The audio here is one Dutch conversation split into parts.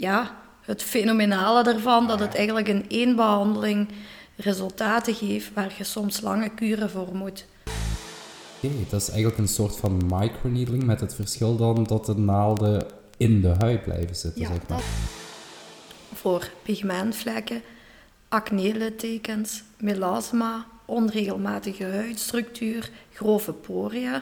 ja, het fenomenale ervan, dat het eigenlijk in één behandeling resultaten geeft waar je soms lange kuren voor moet. Oké, dat is eigenlijk een soort van microneedling met het verschil dan dat de naalden in de huid blijven zitten, Ja, zeg maar. dat voor pigmentvlekken, acne-littekens, melasma, onregelmatige huidstructuur, grove poria.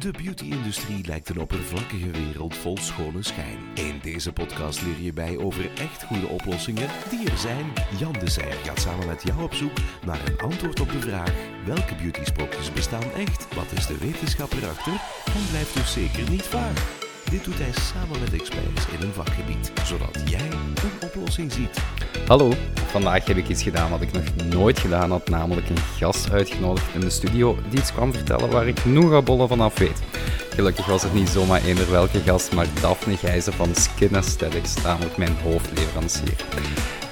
De beauty-industrie lijkt een oppervlakkige wereld vol schone schijn. In deze podcast leer je bij over echt goede oplossingen die er zijn. Jan de Serre gaat samen met jou op zoek naar een antwoord op de vraag: welke beauty-sprookjes bestaan echt? Wat is de wetenschap erachter? En blijft dus zeker niet vaag. Dit doet hij samen met experts in een vakgebied, zodat jij een oplossing ziet. Hallo, vandaag heb ik iets gedaan wat ik nog nooit gedaan had, namelijk een gast uitgenodigd in de studio die iets kwam vertellen waar ik nogabollen van af weet. Gelukkig was het niet zomaar eender welke gast, maar Daphne Gijzen van Skin Aesthetics, namelijk mijn hoofdleverancier.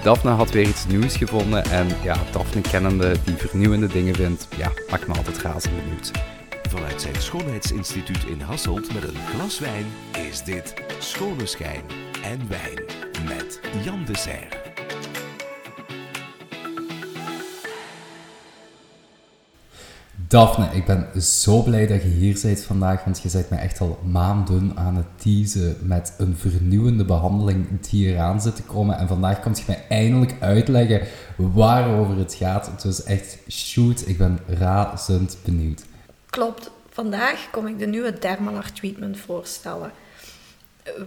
Daphne had weer iets nieuws gevonden en ja, Daphne kennende die vernieuwende dingen vindt, ja, maakt me altijd razend benieuwd. Vanuit zijn schoonheidsinstituut in Hasselt met een glas wijn is dit Schone Schijn en Wijn met Jan de Serre. Daphne, ik ben zo blij dat je hier bent vandaag, want je bent mij echt al maanden aan het teasen met een vernieuwende behandeling die eraan zit te komen. En vandaag komt je mij eindelijk uitleggen waarover het gaat. Dus echt, shoot, ik ben razend benieuwd. Klopt, vandaag kom ik de nieuwe Dermalar treatment voorstellen.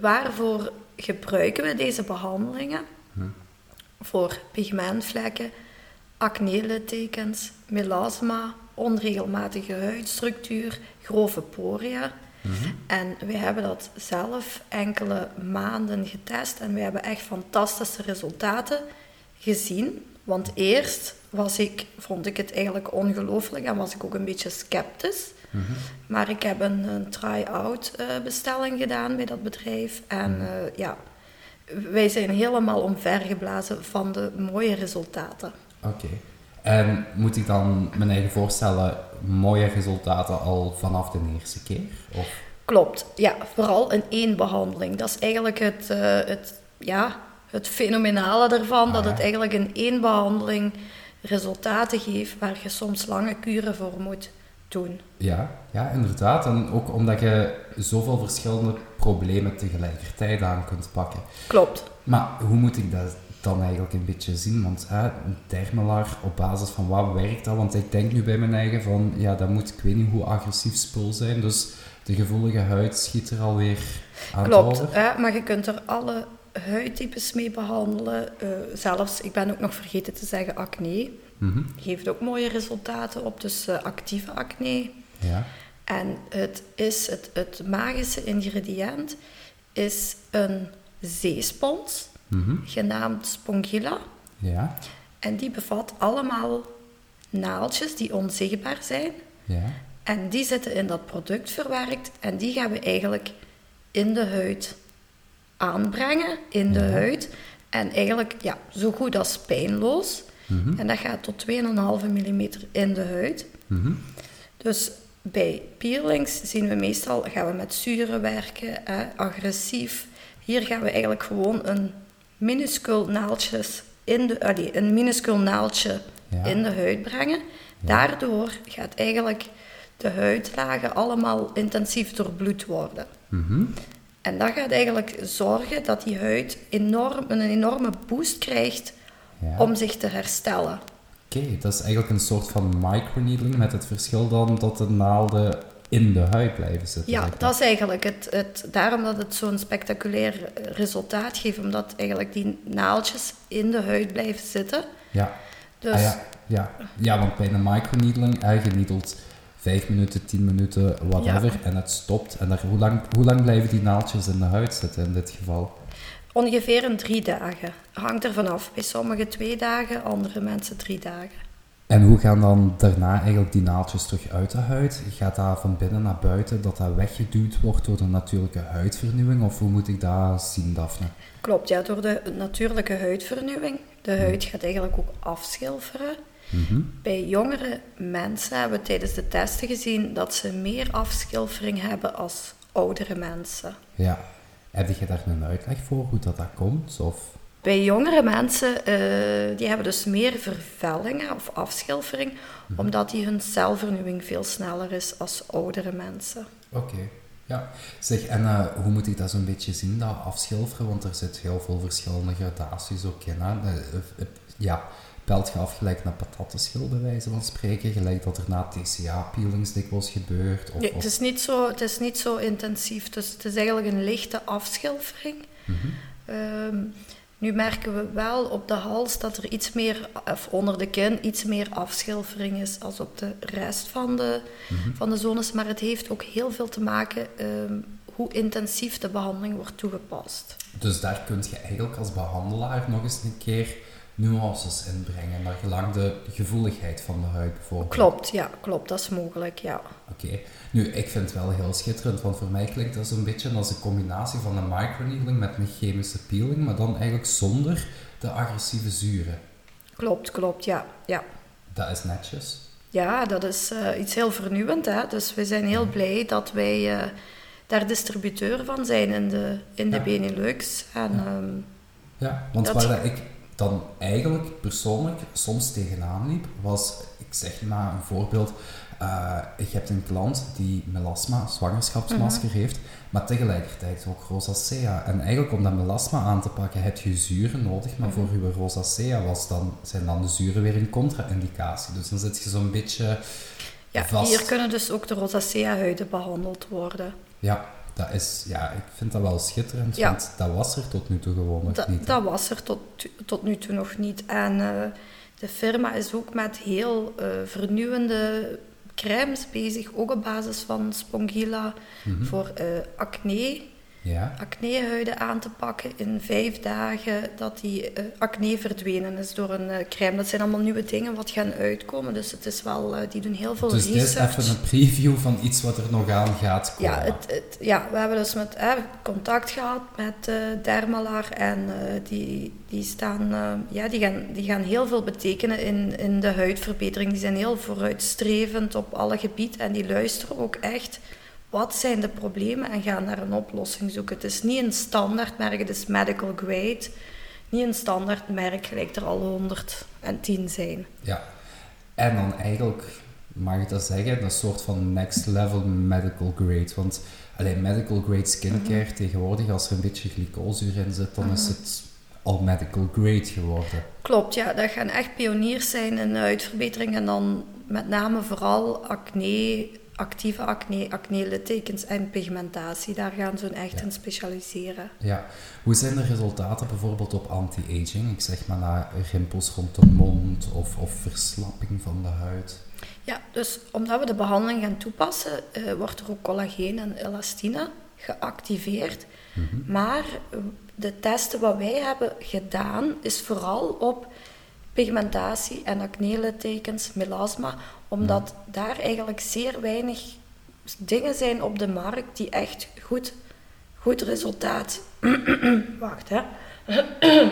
Waarvoor gebruiken we deze behandelingen? Voor pigmentvlekken, acne-littekens, melasma, onregelmatige huidstructuur, grove poria. En we hebben dat zelf enkele maanden getest en we hebben echt fantastische resultaten gezien. Want eerst was ik, vond ik het eigenlijk ongelooflijk en was ik ook een beetje sceptisch. Maar ik heb een, een try-out eh, bestelling gedaan bij dat bedrijf. En eh, ja, wij zijn helemaal omvergeblazen van de mooie resultaten. Oké. En moet ik dan mijn eigen voorstellen, mooie resultaten al vanaf de eerste keer? Of? Klopt, ja, vooral in één behandeling. Dat is eigenlijk het, eh, het, ja, het fenomenale ervan, dat Ah, het eigenlijk in één behandeling resultaten geeft waar je soms lange kuren voor moet doen. Ja, ja, inderdaad. En ook omdat je zoveel verschillende problemen tegelijkertijd aan kunt pakken. Klopt. Maar hoe moet ik dat dan eigenlijk een beetje zien? Want hè, een dermelaar, op basis van wat werkt dat? Want ik denk nu bij mijn eigen van, ja, dat moet, ik weet niet hoe agressief spul zijn. Dus de gevoelige huid schiet er alweer aan Klopt, hè, maar je kunt er alle huidtypes mee behandelen. Eh, zelfs, ik ben ook nog vergeten te zeggen, acne. Mhm, Geeft ook mooie resultaten op, dus eh, actieve acne. Ja, En het, is het, het magische ingrediënt is een zeespons, mhm, genaamd Spongilla. ja, En die bevat allemaal naaldjes die onzichtbaar zijn. ja. En die zitten in dat product verwerkt. En die gaan we eigenlijk in de huid aanbrengen, in de huid. En eigenlijk ja, zo goed als pijnloos. Mhm, En dat gaat tot 2,5 mm in de huid. mhm, Dus bij peelings zien we meestal, gaan we met zuren werken, hè, agressief. Hier gaan we eigenlijk gewoon een minuscuul naaldjes in de, allee, een minuscuul naaldje Ja. in de huid brengen. Daardoor gaat eigenlijk de huidlagen allemaal intensief doorbloed worden. mhm. En dat gaat eigenlijk zorgen dat die huid enorm, een enorme boost krijgt Ja. om zich te herstellen. Oké, dat is eigenlijk een soort van microneedling met het verschil dan dat de naalden in de huid blijven zitten. Ja, dat is eigenlijk het, het, daarom dat het zo'n spectaculair eh, resultaat geeft, omdat eigenlijk die naaldjes in de huid blijven zitten. Ja. Dus Ah, ja, ja. ja, want bij een microneedling, hè, je 5 minuten, 10 minuten, whatever, Ja. en het stopt. En daar, hoe, lang, hoe lang blijven die naaldjes in de huid zitten in dit geval? ongeveer een drie dagen. Hangt er vanaf. Bij sommigen twee dagen, andere mensen drie dagen. En hoe gaan dan daarna eigenlijk die naaldjes terug uit de huid? Gaat dat van binnen naar buiten, dat dat weggeduwd wordt door de natuurlijke huidvernieuwing? Of hoe moet ik dat zien, Daphne? Klopt, ja, door de natuurlijke huidvernieuwing. De huid gaat eigenlijk ook afschilferen. Mhm. Bij jongere mensen hebben we tijdens de testen gezien dat ze meer afschilfering hebben als oudere mensen. Ja. Heb je daar een uitleg voor hoe dat, dat komt? Of? Bij jongere mensen, eh, die hebben dus meer vervellingen of afschilfering, Mhm. omdat die hun celvernieuwing veel sneller is als oudere mensen. Oké, ja. Zeg, en eh, hoe moet ik dat zo'n beetje zien, dat afschilferen? Want er zit heel veel verschillende gradaties ook in. Hè? Eh, ja, pelt je af gelijk naar patattenschil, bij wijze van spreken, gelijk dat er na TCA-peelings dikwijls gebeurt? Of, Ja, of- het, is niet zo, het is niet zo intensief, dus het is eigenlijk een lichte afschilfering. Mhm. Ehm, nu merken we wel op de hals dat er iets meer, of onder de kin, iets meer afschilfering is als op de rest van de, Mhm. van de zones. Maar het heeft ook heel veel te maken ehm, hoe intensief de behandeling wordt toegepast. Dus daar kun je eigenlijk als behandelaar nog eens een keer nuances in brengen, naar gelang de gevoeligheid van de huid bijvoorbeeld. Klopt, ja, klopt, dat is mogelijk, ja. Oké. Nu, ik vind het wel heel schitterend, want voor mij klinkt dat zo'n beetje als een combinatie van een microneedling met een chemische peeling, maar dan eigenlijk zonder de agressieve zuren. Klopt, klopt, ja. Ja, Dat is netjes. ja dat is eh, iets heel vernieuwend, hè. Dus we zijn heel blij dat wij eh, daar distributeur van zijn in de, in de Ja. Benelux. En, Ja. ehm, Ja, want Dat- waar ik dan eigenlijk persoonlijk soms tegenaan liep, was, ik zeg maar een voorbeeld, eh je hebt een klant die melasma, zwangerschapsmasker Mhm. heeft, maar tegelijkertijd ook rosacea. En eigenlijk om dat melasma aan te pakken heb je zuren nodig, maar Mhm. voor je rosacea was dan, zijn dan de zuren weer een contra-indicatie. Dus dan zit je zo'n beetje ja, vast. hier kunnen dus ook de rosacea-huiden behandeld worden. Ja, dat is, ja, ik vind dat wel schitterend, Ja. want dat was er tot nu toe gewoon nog Dat, niet. hè. dat was er tot, tot nu toe nog niet. En eh, de firma is ook met heel eh, vernieuwende crèmes bezig, ook op basis van Spongilla, Mhm. voor eh, acne, Ja, acnehuiden aan te pakken in vijf dagen, dat die eh, acne verdwenen is door een eh, crème. Dat zijn allemaal nieuwe dingen wat gaan uitkomen, dus het is wel, eh, die doen heel veel dus dit is research. even een preview van iets wat er nog aan gaat komen. Ja, het, het- ja, we hebben dus met, eh, contact gehad met Dermalar en die, die, staan, ja, die, gaan, die gaan heel veel betekenen in, in de huidverbetering. Die zijn heel vooruitstrevend op alle gebieden en die luisteren ook echt wat zijn de problemen en gaan naar een oplossing zoeken. Het is niet een standaardmerk, het is medical grade. Niet een standaardmerk gelijk er al 110 zijn. Ja. En dan eigenlijk, mag ik dat zeggen, een soort van next level medical grade. Want alleen medical grade skincare Mhm. tegenwoordig, als er een beetje glycolzuur in zit, dan is het al medical grade geworden. Klopt, ja. Dat gaan echt pioniers zijn in de huidverbetering. En dan met name vooral acne, actieve acne, acne-littekens en pigmentatie. Daar gaan ze echt Ja. in specialiseren. Ja. Hoe zijn de resultaten bijvoorbeeld op anti-aging? Ik zeg maar naar rimpels rond de mond of, of verslapping van de huid. Ja, dus omdat we de behandeling gaan toepassen, eh, wordt er ook collageen en elastine geactiveerd. Mhm. Maar eh, de testen wat wij hebben gedaan, is vooral op pigmentatie en acne-littekens, melasma, omdat daar eigenlijk zeer weinig dingen zijn op de markt die echt goed, goed resultaat... Wacht, hè.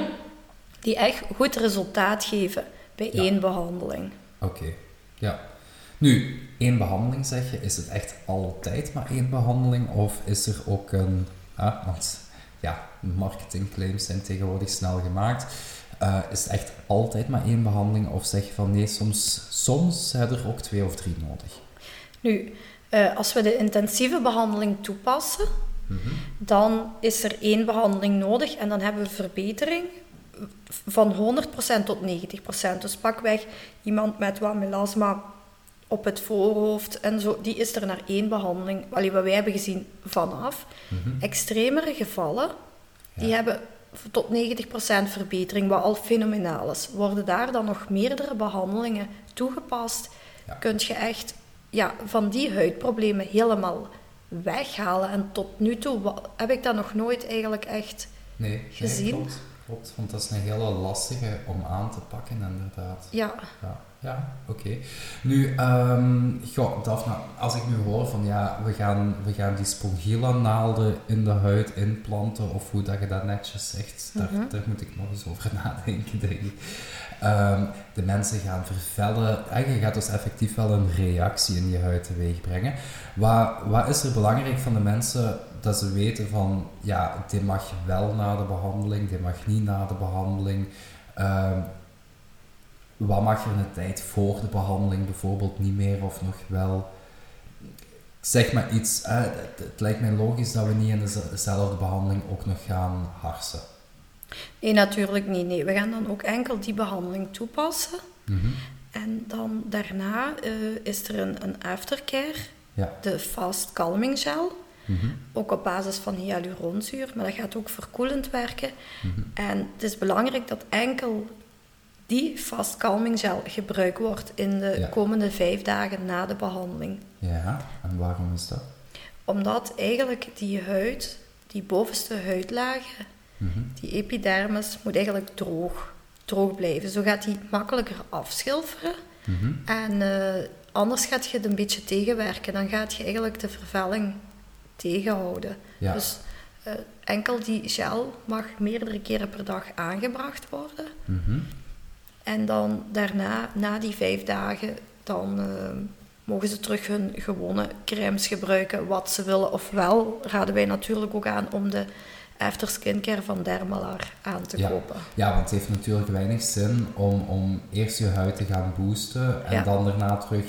die echt goed resultaat geven bij Ja. één behandeling. Oké, ja. Nu, één behandeling zeg je, is het echt altijd maar één behandeling? Of is er ook een... Ah, want ja, marketingclaims zijn tegenwoordig snel gemaakt. Eh, is het echt altijd maar één behandeling? Of zeg je van nee, soms, soms zijn er ook twee of drie nodig? Nu, eh, als we de intensieve behandeling toepassen, Mhm. dan is er één behandeling nodig en dan hebben we verbetering van 100% tot 90%. Dus pakweg iemand met wat melasma op het voorhoofd en zo, die is er naar één behandeling, allee, wat wij hebben gezien, vanaf. Mhm. Extremere gevallen, die hebben tot 90% verbetering, wat al fenomenaal is. Worden daar dan nog meerdere behandelingen toegepast, Ja. kun je echt ja, van die huidproblemen helemaal weghalen. En tot nu toe heb ik dat nog nooit eigenlijk echt... Nee, nee, Gezien? klopt, klopt. Want dat is een hele lastige om aan te pakken, inderdaad. Ja, Ja. Ja, oké. Nu, um, goh, Daphne, als ik nu hoor van ja, we gaan, we gaan die spongilla-naalden in de huid inplanten, of hoe dat je dat netjes zegt, daar, mhm. daar moet ik nog eens over nadenken, denk ik. Um, de mensen gaan vervellen. En je gaat dus effectief wel een reactie in je huid teweeg brengen. Wat, wat is er belangrijk van de mensen dat ze weten van, ja, dit mag wel na de behandeling, dit mag niet na de behandeling. Um, wat mag er in de tijd voor de behandeling bijvoorbeeld niet meer of nog wel? Zeg maar iets, het, lijkt mij logisch dat we niet in dezelfde behandeling ook nog gaan harsen. Nee, natuurlijk niet. Nee, we gaan dan ook enkel die behandeling toepassen. Mhm. En dan daarna uh, is er een, een aftercare, ja. de Fast Calming Gel. Mhm. Ook op basis van hyaluronzuur, maar dat gaat ook verkoelend werken. Mhm. En het is belangrijk dat enkel die Fast Calming Gel gebruikt wordt in de komende vijf dagen na de behandeling. Ja, en waarom is dat? Omdat eigenlijk die huid, die bovenste huidlagen, Mhm. Die epidermis moet eigenlijk droog, droog blijven. Zo gaat die makkelijker afschilferen. Mhm. En uh, anders gaat je het een beetje tegenwerken. Dan gaat je eigenlijk de vervelling tegenhouden. Dus uh, enkel die gel mag meerdere keren per dag aangebracht worden. Mhm. En dan daarna, na die vijf dagen, dan uh, mogen ze terug hun gewone crèmes gebruiken, wat ze willen. Ofwel raden wij natuurlijk ook aan om de after skincare van Dermalar aan te kopen. Ja, want het heeft natuurlijk weinig zin om, om eerst je huid te gaan boosten en dan daarna terug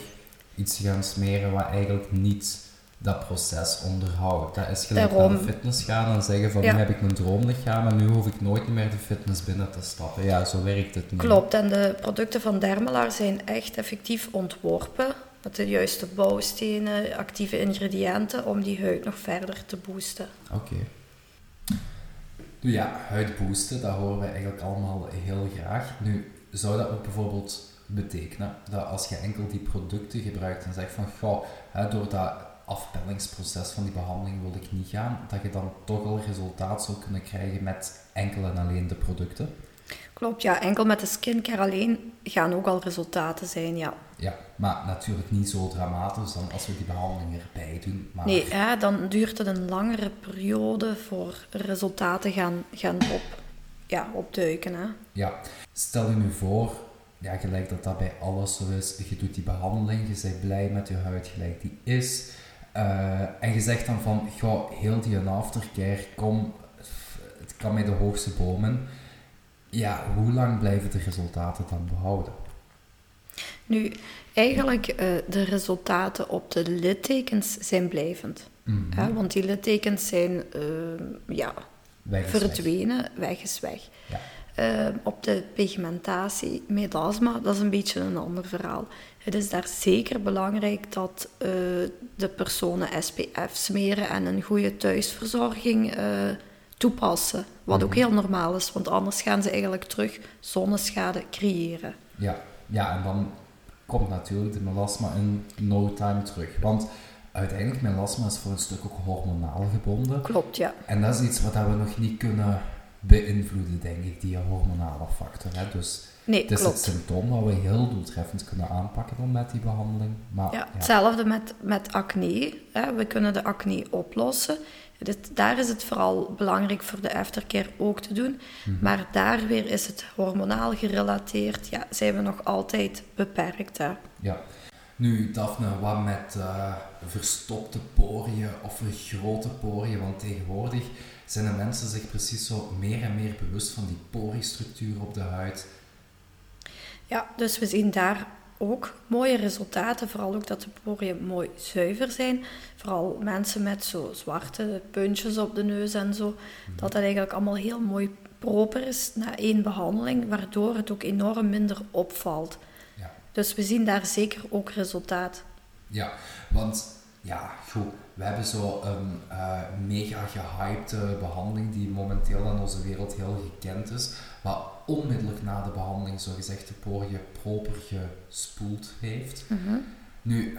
iets te gaan smeren wat eigenlijk niet dat proces onderhoudt. Dat is gelijk naar de fitness gaan en zeggen van nu heb ik mijn droomlichaam en nu hoef ik nooit meer de fitness binnen te stappen. Ja, zo werkt het niet. Klopt, en de producten van Dermalar zijn echt effectief ontworpen met de juiste bouwstenen, actieve ingrediënten om die huid nog verder te boosten. Oké. Nu ja, huid boosten, dat horen we eigenlijk allemaal heel graag. Nu, zou dat ook bijvoorbeeld betekenen dat als je enkel die producten gebruikt en zegt van, goh, hè, door dat afpellingsproces van die behandeling wil ik niet gaan, dat je dan toch al resultaat zou kunnen krijgen met enkel en alleen de producten? Klopt, ja. Enkel met de skincare alleen gaan ook al resultaten zijn, ja. Ja, maar natuurlijk niet zo dramatisch dan als we die behandeling erbij doen. Maar... Nee, dan duurt het een langere periode voor resultaten gaan, gaan op, ja, opduiken. Hè. Ja, stel je nu voor, ja, gelijk dat dat bij alles zo is, je doet die behandeling, je bent blij met je huid gelijk die is. Uh, en je zegt dan van, goh, heel die aftercare, kom, het kan mij de hoogste bomen ja, hoe lang blijven de resultaten dan behouden? Nu, eigenlijk uh, de resultaten op de littekens zijn blijvend. Mm want die littekens zijn uh, ja, verdwenen, weg is weg. Ja. Uh, op de pigmentatie, melasma, dat is een beetje een ander verhaal. Het is daar zeker belangrijk dat uh, de personen SPF smeren en een goede thuisverzorging toepassen. Wat ook mhm. heel normaal is, want anders gaan ze eigenlijk terug zonneschade creëren. Ja, ja en dan komt natuurlijk de melasma in no time terug. Want uiteindelijk, melasma is voor een stuk ook hormonaal gebonden. Klopt, ja. En dat is iets wat we nog niet kunnen beïnvloeden, denk ik, die hormonale factor. Hè? Dus nee, het is klopt. het symptoom dat we heel doeltreffend kunnen aanpakken dan met die behandeling. Maar, ja, Hetzelfde met, met acne. Hè? We kunnen de acne oplossen daar is het vooral belangrijk voor de aftercare ook te doen. Mhm. Maar daar weer is het hormonaal gerelateerd, ja, zijn we nog altijd beperkt. Hè. Ja. Nu, Daphne, wat met uh, verstopte poriën of grote poriën? Want tegenwoordig zijn de mensen zich precies zo meer en meer bewust van die poriestructuur op de huid. Ja, dus we zien daar ook mooie resultaten. Vooral ook dat de poriën mooi zuiver zijn. Vooral mensen met zo zwarte puntjes op de neus en zo. Mhm. Dat dat eigenlijk allemaal heel mooi proper is na één behandeling. Waardoor het ook enorm minder opvalt. Ja. Dus we zien daar zeker ook resultaat. Ja, want ja, goed. We hebben zo een uh, mega gehypte behandeling die momenteel in onze wereld heel gekend is. Wat onmiddellijk na de behandeling zogezegd de poriën proper gespoeld heeft. Mhm. Nu,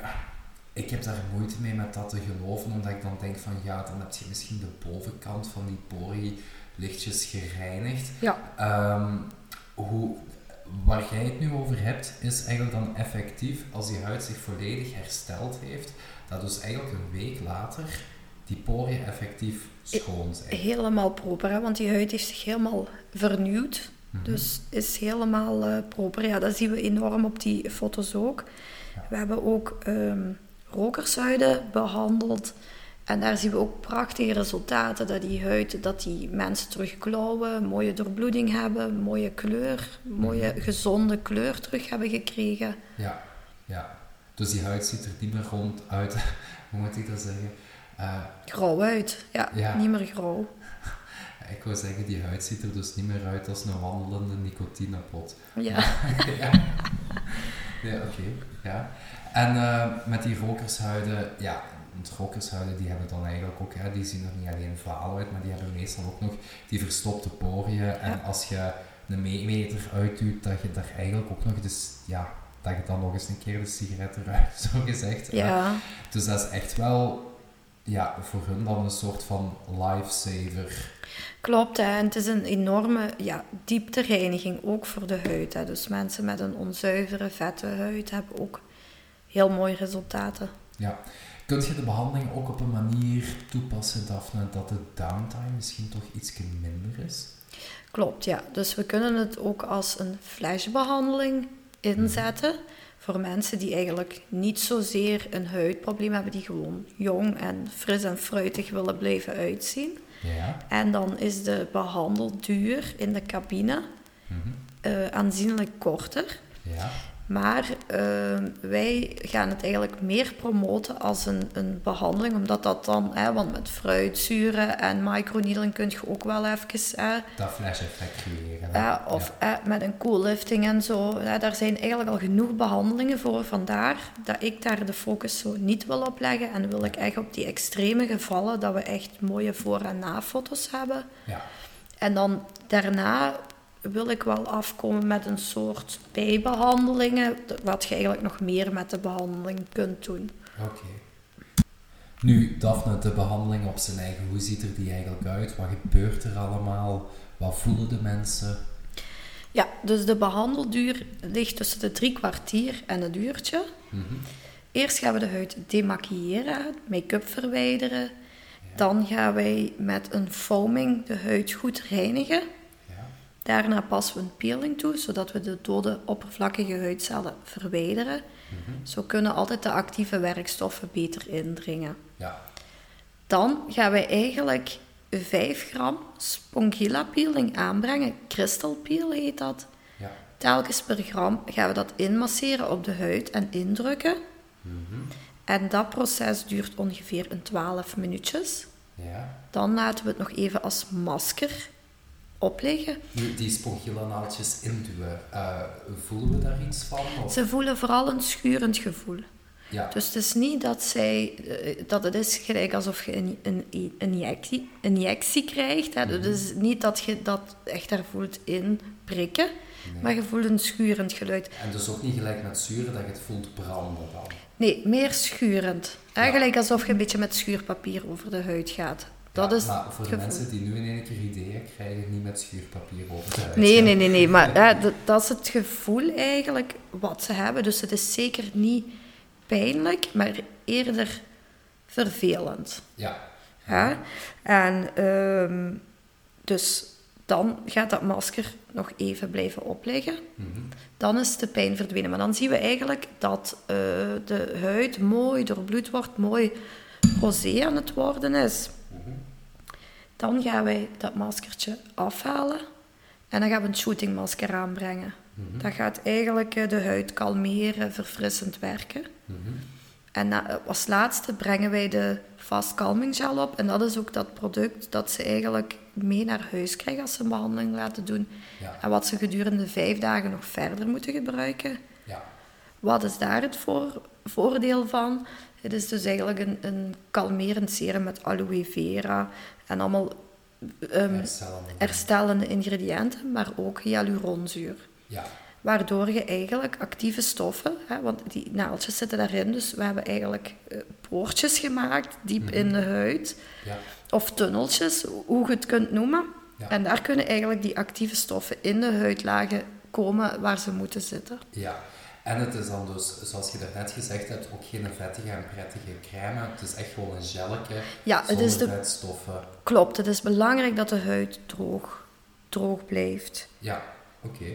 ik heb daar moeite mee met dat te geloven, omdat ik dan denk van ja, dan heb je misschien de bovenkant van die porie lichtjes gereinigd. Ja. Um, hoe, waar jij het nu over hebt, is eigenlijk dan effectief als die huid zich volledig hersteld heeft, dat dus eigenlijk een week later die poriën effectief schoon zijn. Helemaal proper, hè? want die huid heeft zich helemaal vernieuwd. Mhm. Dus is helemaal eh, proper. Ja, dat zien we enorm op die foto's ook. Ja. We hebben ook ehm rokershuiden behandeld. En daar zien we ook prachtige resultaten. Dat die huid, dat die mensen terug klauwen, mooie doorbloeding hebben, mooie kleur, mooie Mhm. gezonde kleur terug hebben gekregen. Ja, ja. Dus die huid ziet er niet meer rond uit, hoe moet ik dat zeggen? Eh, Grauw uit. Ja, Ja. niet meer grauw. ik wou zeggen, die huid ziet er dus niet meer uit als een wandelende nicotinepot. Ja. ja. Ja, oké. Ja. En eh, met die rokershuiden, ja, want rokershuiden die hebben dan eigenlijk ook, hè, die zien er niet alleen vaal uit, maar die hebben meestal ook nog die verstopte poriën. En als je een meter uitduwt, dat je daar eigenlijk ook nog, dus, ja, dat je dan nog eens een keer de sigaret eruit, zo gezegd. hè. ja. Dus dat is echt wel, ja, voor hun dan een soort van lifesaver. Klopt, hè. en het is een enorme ja, dieptereiniging, ook voor de huid. Hè. Dus mensen met een onzuivere, vette huid hebben ook heel mooie resultaten. Ja. Kun je de behandeling ook op een manier toepassen, Daphne, dat de downtime misschien toch iets minder is? Klopt, ja. Dus we kunnen het ook als een flashbehandeling inzetten voor mensen die eigenlijk niet zozeer een huidprobleem hebben, die gewoon jong en fris en fruitig willen blijven uitzien. Ja. En dan is de behandelduur in de cabine Mhm. eh, aanzienlijk korter. Ja. Maar eh, wij gaan het eigenlijk meer promoten als een, een behandeling, omdat dat dan, hè, want met fruitzuren en microneedling kun je ook wel even, hè, Dat flash-effect creëren. hè? of met een coollifting en zo. Hè, daar zijn eigenlijk al genoeg behandelingen voor. Vandaar dat ik daar de focus zo niet wil op leggen. En wil ik echt op die extreme gevallen, dat we echt mooie voor- en na-foto's hebben. Ja. En dan daarna wil ik wel afkomen met een soort bijbehandelingen, wat je eigenlijk nog meer met de behandeling kunt doen. Oké. Nu, Daphne, de behandeling op zijn eigen, hoe ziet er die eigenlijk uit? Wat gebeurt er allemaal? Wat voelen de mensen? Ja, dus de behandelduur ligt tussen de drie kwartier en een uurtje. Mhm. Eerst gaan we de huid demaquilleren, make-up verwijderen. Dan gaan wij met een foaming de huid goed reinigen. Daarna passen we een peeling toe, zodat we de dode oppervlakkige huidcellen verwijderen. Mhm. Zo kunnen altijd de actieve werkstoffen beter indringen. Ja. Dan gaan wij eigenlijk 5 gram Spongilla peeling aanbrengen. Crystal peel heet dat. Ja. Telkens per gram gaan we dat inmasseren op de huid en indrukken. Mhm. En dat proces duurt ongeveer een 12 minuutjes. Ja. Dan laten we het nog even als masker opleggen. Nu, die spongilla-naaldjes induwen, eh, voelen we daar iets van? Of? Ze voelen vooral een schurend gevoel. Ja. Dus het is niet dat, zij, eh, dat het is gelijk alsof je een, een, injectie, een injectie krijgt. Hè. Mhm. Dus niet dat je dat echt daar voelt inprikken, Nee. maar je voelt een schurend geluid. En dus ook niet gelijk met zuren dat je het voelt branden dan? Nee, meer schurend. Ja. Eigenlijk alsof je een beetje met schuurpapier over de huid gaat. Dat Ja, is maar voor de mensen die nu in één keer ideeën krijgen, niet met schuurpapier over de huid. Nee, nee, nee, nee. Maar ja, dat, dat is het gevoel eigenlijk wat ze hebben. Dus het is zeker niet pijnlijk, maar eerder vervelend. Ja. Ja? En ehm, dus dan gaat dat masker nog even blijven opleggen. Mhm. Dan is de pijn verdwenen. Maar dan zien we eigenlijk dat eh, de huid mooi doorbloed wordt, mooi rosé aan het worden is. Dan gaan wij dat maskertje afhalen en dan gaan we een shootingmasker aanbrengen. Mhm. Dat gaat eigenlijk eh, de huid kalmeren, verfrissend werken. Mhm. En na- als laatste brengen wij de Fast Calming Gel op. En dat is ook dat product dat ze eigenlijk mee naar huis krijgen als ze een behandeling laten doen. Ja. En wat ze gedurende vijf dagen nog verder moeten gebruiken. Ja. Wat is daar het voor, voordeel van? Het is dus eigenlijk een, een kalmerend serum met aloe vera en allemaal ehm, Herstellen. herstellende ingrediënten, maar ook hyaluronzuur. Ja. Waardoor je eigenlijk actieve stoffen, hè, want die naaldjes zitten daarin, dus we hebben eigenlijk eh, poortjes gemaakt diep Mhm. in de huid, Ja. of tunneltjes, hoe je het kunt noemen. Ja. En daar kunnen eigenlijk die actieve stoffen in de huidlagen komen waar ze moeten zitten. Ja, en het is dan dus, zoals je daarnet gezegd hebt, ook geen vettige en prettige crème. Het is echt gewoon een gelletje Ja, het zonder is de- vetstoffen. Klopt, het is belangrijk dat de huid droog, droog blijft. Ja, oké.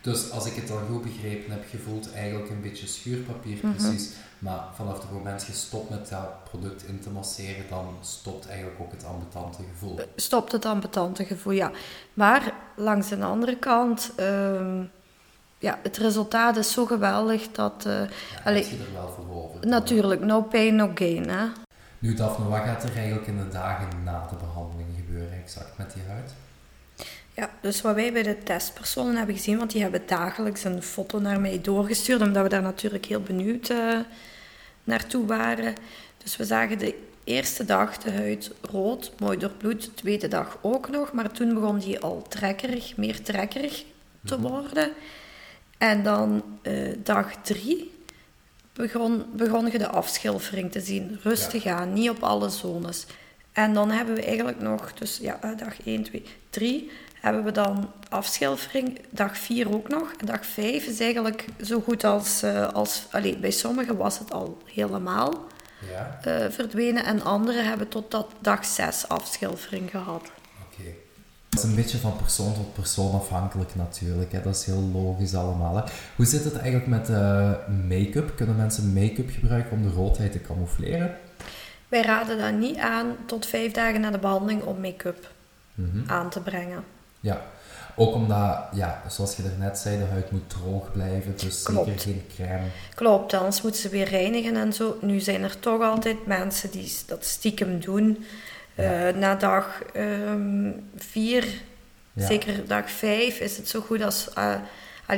Dus als ik het dan goed begrepen heb, je voelt eigenlijk een beetje schuurpapier Mhm. precies. Maar vanaf het moment je stopt met dat product in te masseren, dan stopt eigenlijk ook het ambetante gevoel. Stopt het ambetante gevoel, ja. Maar langs de andere kant, ehm, ja, het resultaat is zo geweldig dat... eh, Ja, allee, je er wel voor over? natuurlijk, no pain, no gain, hè. Nu Daphne, wat gaat er eigenlijk in de dagen na de behandeling gebeuren exact met die huid? Ja, dus wat wij bij de testpersonen hebben gezien, want die hebben dagelijks een foto naar mij doorgestuurd, omdat we daar natuurlijk heel benieuwd eh, naartoe waren. Dus we zagen de eerste dag de huid rood, mooi doorbloed, de tweede dag ook nog, maar toen begon die al trekkerig, meer trekkerig te worden. En dan eh, dag drie begon, begon je de afschilfering te zien, rustig aan, niet op alle zones. En dan hebben we eigenlijk nog, dus ja, eh, dag 1, 2, 3, hebben we dan afschilfering. Dag 4 ook nog. En dag 5 is eigenlijk zo goed als, eh, als allee, bij sommigen was het al helemaal Ja, eh, verdwenen. En anderen hebben tot dat dag 6 afschilfering gehad. Dat is een beetje van persoon tot persoon afhankelijk natuurlijk. Hè. Dat is heel logisch allemaal. Hè. Hoe zit het eigenlijk met eh, make-up? Kunnen mensen make-up gebruiken om de roodheid te camoufleren? Wij raden dan niet aan tot 5 dagen na de behandeling om make-up Mhm. aan te brengen. Ja, ook omdat, ja, zoals je daarnet zei, de huid moet droog blijven. Dus zeker geen crème. Klopt, anders moeten ze weer reinigen en zo. Nu zijn er toch altijd mensen die dat stiekem doen. Ja. Eh, na dag 4, Ja. zeker dag 5, is het zo goed als... eh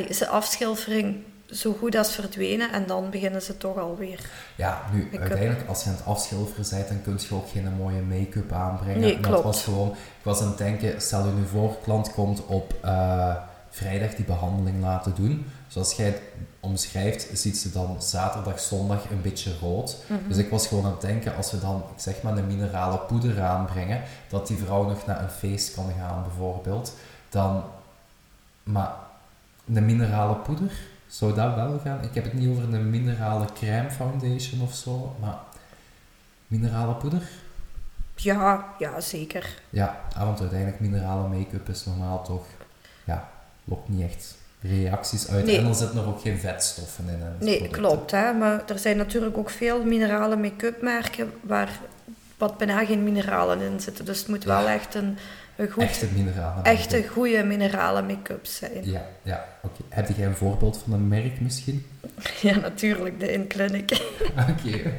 is de afschilfering zo goed als verdwenen en dan beginnen ze toch alweer. Ja, nu, uiteindelijk, als je aan het afschilferen bent, dan kun je ook geen mooie make-up aanbrengen. Nee, klopt. Het was gewoon, ik was aan het denken, stel je nu voor, klant komt op eh, vrijdag die behandeling laten doen. Zoals jij het omschrijft, ziet ze dan zaterdag, zondag een beetje rood. Mhm. Dus ik was gewoon aan het denken, als we dan, ik zeg maar, een minerale poeder aanbrengen, dat die vrouw nog naar een feest kan gaan, bijvoorbeeld. Dan, maar een minerale poeder, zou dat wel gaan? Ik heb het niet over een minerale crème foundation of zo, maar minerale poeder? Ja, ja, zeker. Ja, ah, want uiteindelijk minerale make-up is normaal toch, ja, lokt niet echt reacties uit. Nee. En dan zitten er ook geen vetstoffen in. Nee, klopt. Hè? Maar er zijn natuurlijk ook veel minerale make-up merken waar wat bijna geen mineralen in zitten. Dus het moet wel echt een, een goed, Echte minerale echte goede minerale make-up zijn. Ja, ja, oké. Heb jij een voorbeeld van een merk misschien? Ja, natuurlijk, de In-Clinic. Oké.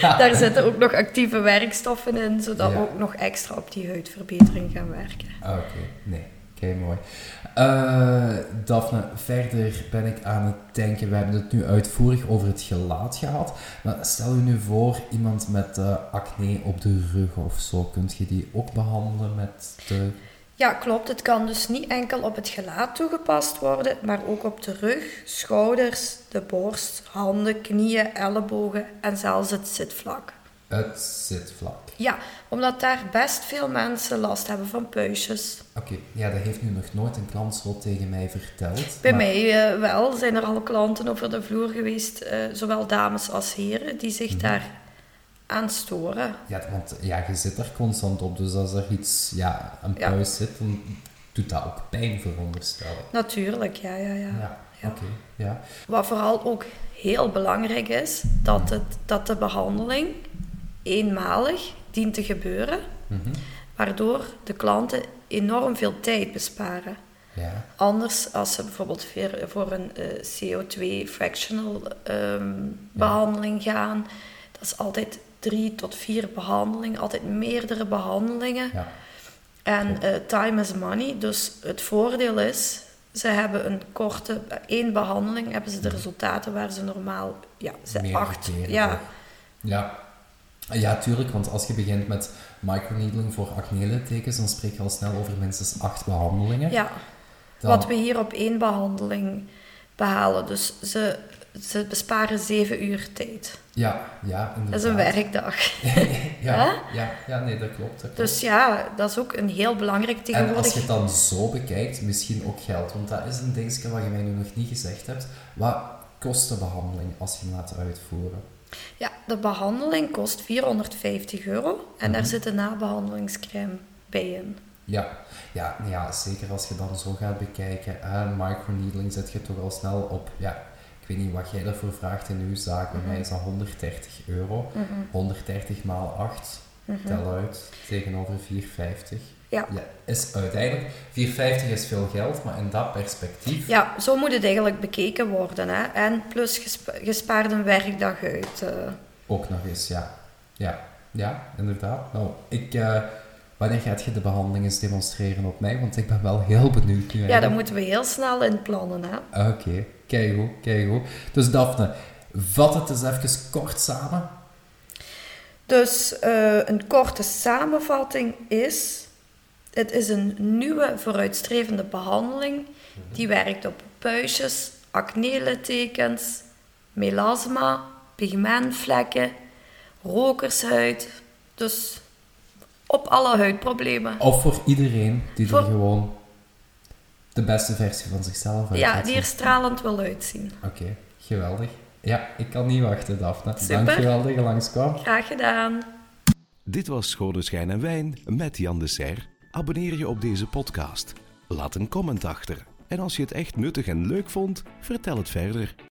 Daar zitten ook nog actieve werkstoffen in, zodat we ook nog extra op die huidverbetering gaan werken. Ah, Oké, nee. Oké, mooi. Eh Daphne, verder ben ik aan het denken, we hebben het nu uitvoerig over het gelaat gehad, maar stel je nu voor iemand met eh, acne op de rug of zo, kunt je die ook behandelen met de... Ja, klopt. Het kan dus niet enkel op het gelaat toegepast worden, maar ook op de rug, schouders, de borst, handen, knieën, ellebogen en zelfs het zitvlak. Het zitvlak. Ja, omdat daar best veel mensen last hebben van puistjes. Oké, ja, dat heeft nu nog nooit een klant zo tegen mij verteld. Bij maar- mij eh, wel zijn er al klanten over de vloer geweest, eh, zowel dames als heren, die zich Mhm. daar aan storen. Ja, want ja, je zit er constant op, dus als er iets, ja, een Ja. puis zit, dan doet dat ook pijn, veronderstel ik. Natuurlijk, ja, ja, ja. Ja, Ja. oké, ja. Wat vooral ook heel belangrijk is, dat, het, dat de behandeling eenmalig dient te gebeuren, Mhm. waardoor de klanten enorm veel tijd besparen. Ja, Anders, als ze bijvoorbeeld voor een eh, CO2 fractional ehm, behandeling gaan, dat is altijd drie tot vier behandelingen, altijd meerdere behandelingen. ja. En eh, time is money, dus het voordeel is, ze hebben een korte, één behandeling, hebben ze de resultaten waar ze normaal, ja, ze acht, ja. Ja. Ja, tuurlijk, want als je begint met microneedling voor acne-littekens, dan spreek je al snel over minstens acht behandelingen. ja, Dan- wat we hier op één behandeling behalen. Dus ze, ze besparen zeven uur tijd. Ja, ja, inderdaad. Dat is een werkdag. ja, ja, ja, nee, dat klopt. Dat klopt. Dus ja, dat is ook een heel belangrijk En tegenwoordig. als je het dan zo bekijkt, misschien ook geld. Want dat is een dingetje wat je mij nu nog niet gezegd hebt. Wat kost de behandeling als je hem laat uitvoeren? Ja, de behandeling kost 450 euro en Mhm. daar zit een nabehandelingscrème bij in. Ja, ja, ja, zeker als je dan zo gaat bekijken. Uh, microneedling zet je toch al snel op, ja, ik weet niet wat jij daarvoor vraagt in uw zaak. Bij mij is dat 130 euro. Mhm. 130 maal 8, tel uit, tegenover 450. Ja. Ja, is uiteindelijk, 450 is veel geld, maar in dat perspectief... Ja, zo moet het eigenlijk bekeken worden. Hè? En plus gespa- gespaard een werkdag uit. eh. Ook nog eens, ja. Ja, ja inderdaad. Nou, ik... eh, wanneer gaat je de behandeling eens demonstreren op mij? Want ik ben wel heel benieuwd nu Ja, dat moeten we heel snel inplannen. Hè? Oké, keigoed, keigoed. Dus Daphne, vat het eens even kort samen. Dus eh, een korte samenvatting is: het is een nieuwe vooruitstrevende behandeling die werkt op puistjes, acne-littekens, melasma, pigmentvlekken, rokershuid. Dus op alle huidproblemen. Of voor iedereen die Voor- er gewoon de beste versie van zichzelf uit Ja, die er stralend wil uitzien. Oké, geweldig. Ja, ik kan niet wachten, Daphne. Super. Dankjewel dat je langskwam. Graag gedaan. Dit was Schone Schijn en Wijn met Jan de Serre. Abonneer je op deze podcast. Laat een comment achter. En als je het echt nuttig en leuk vond, vertel het verder.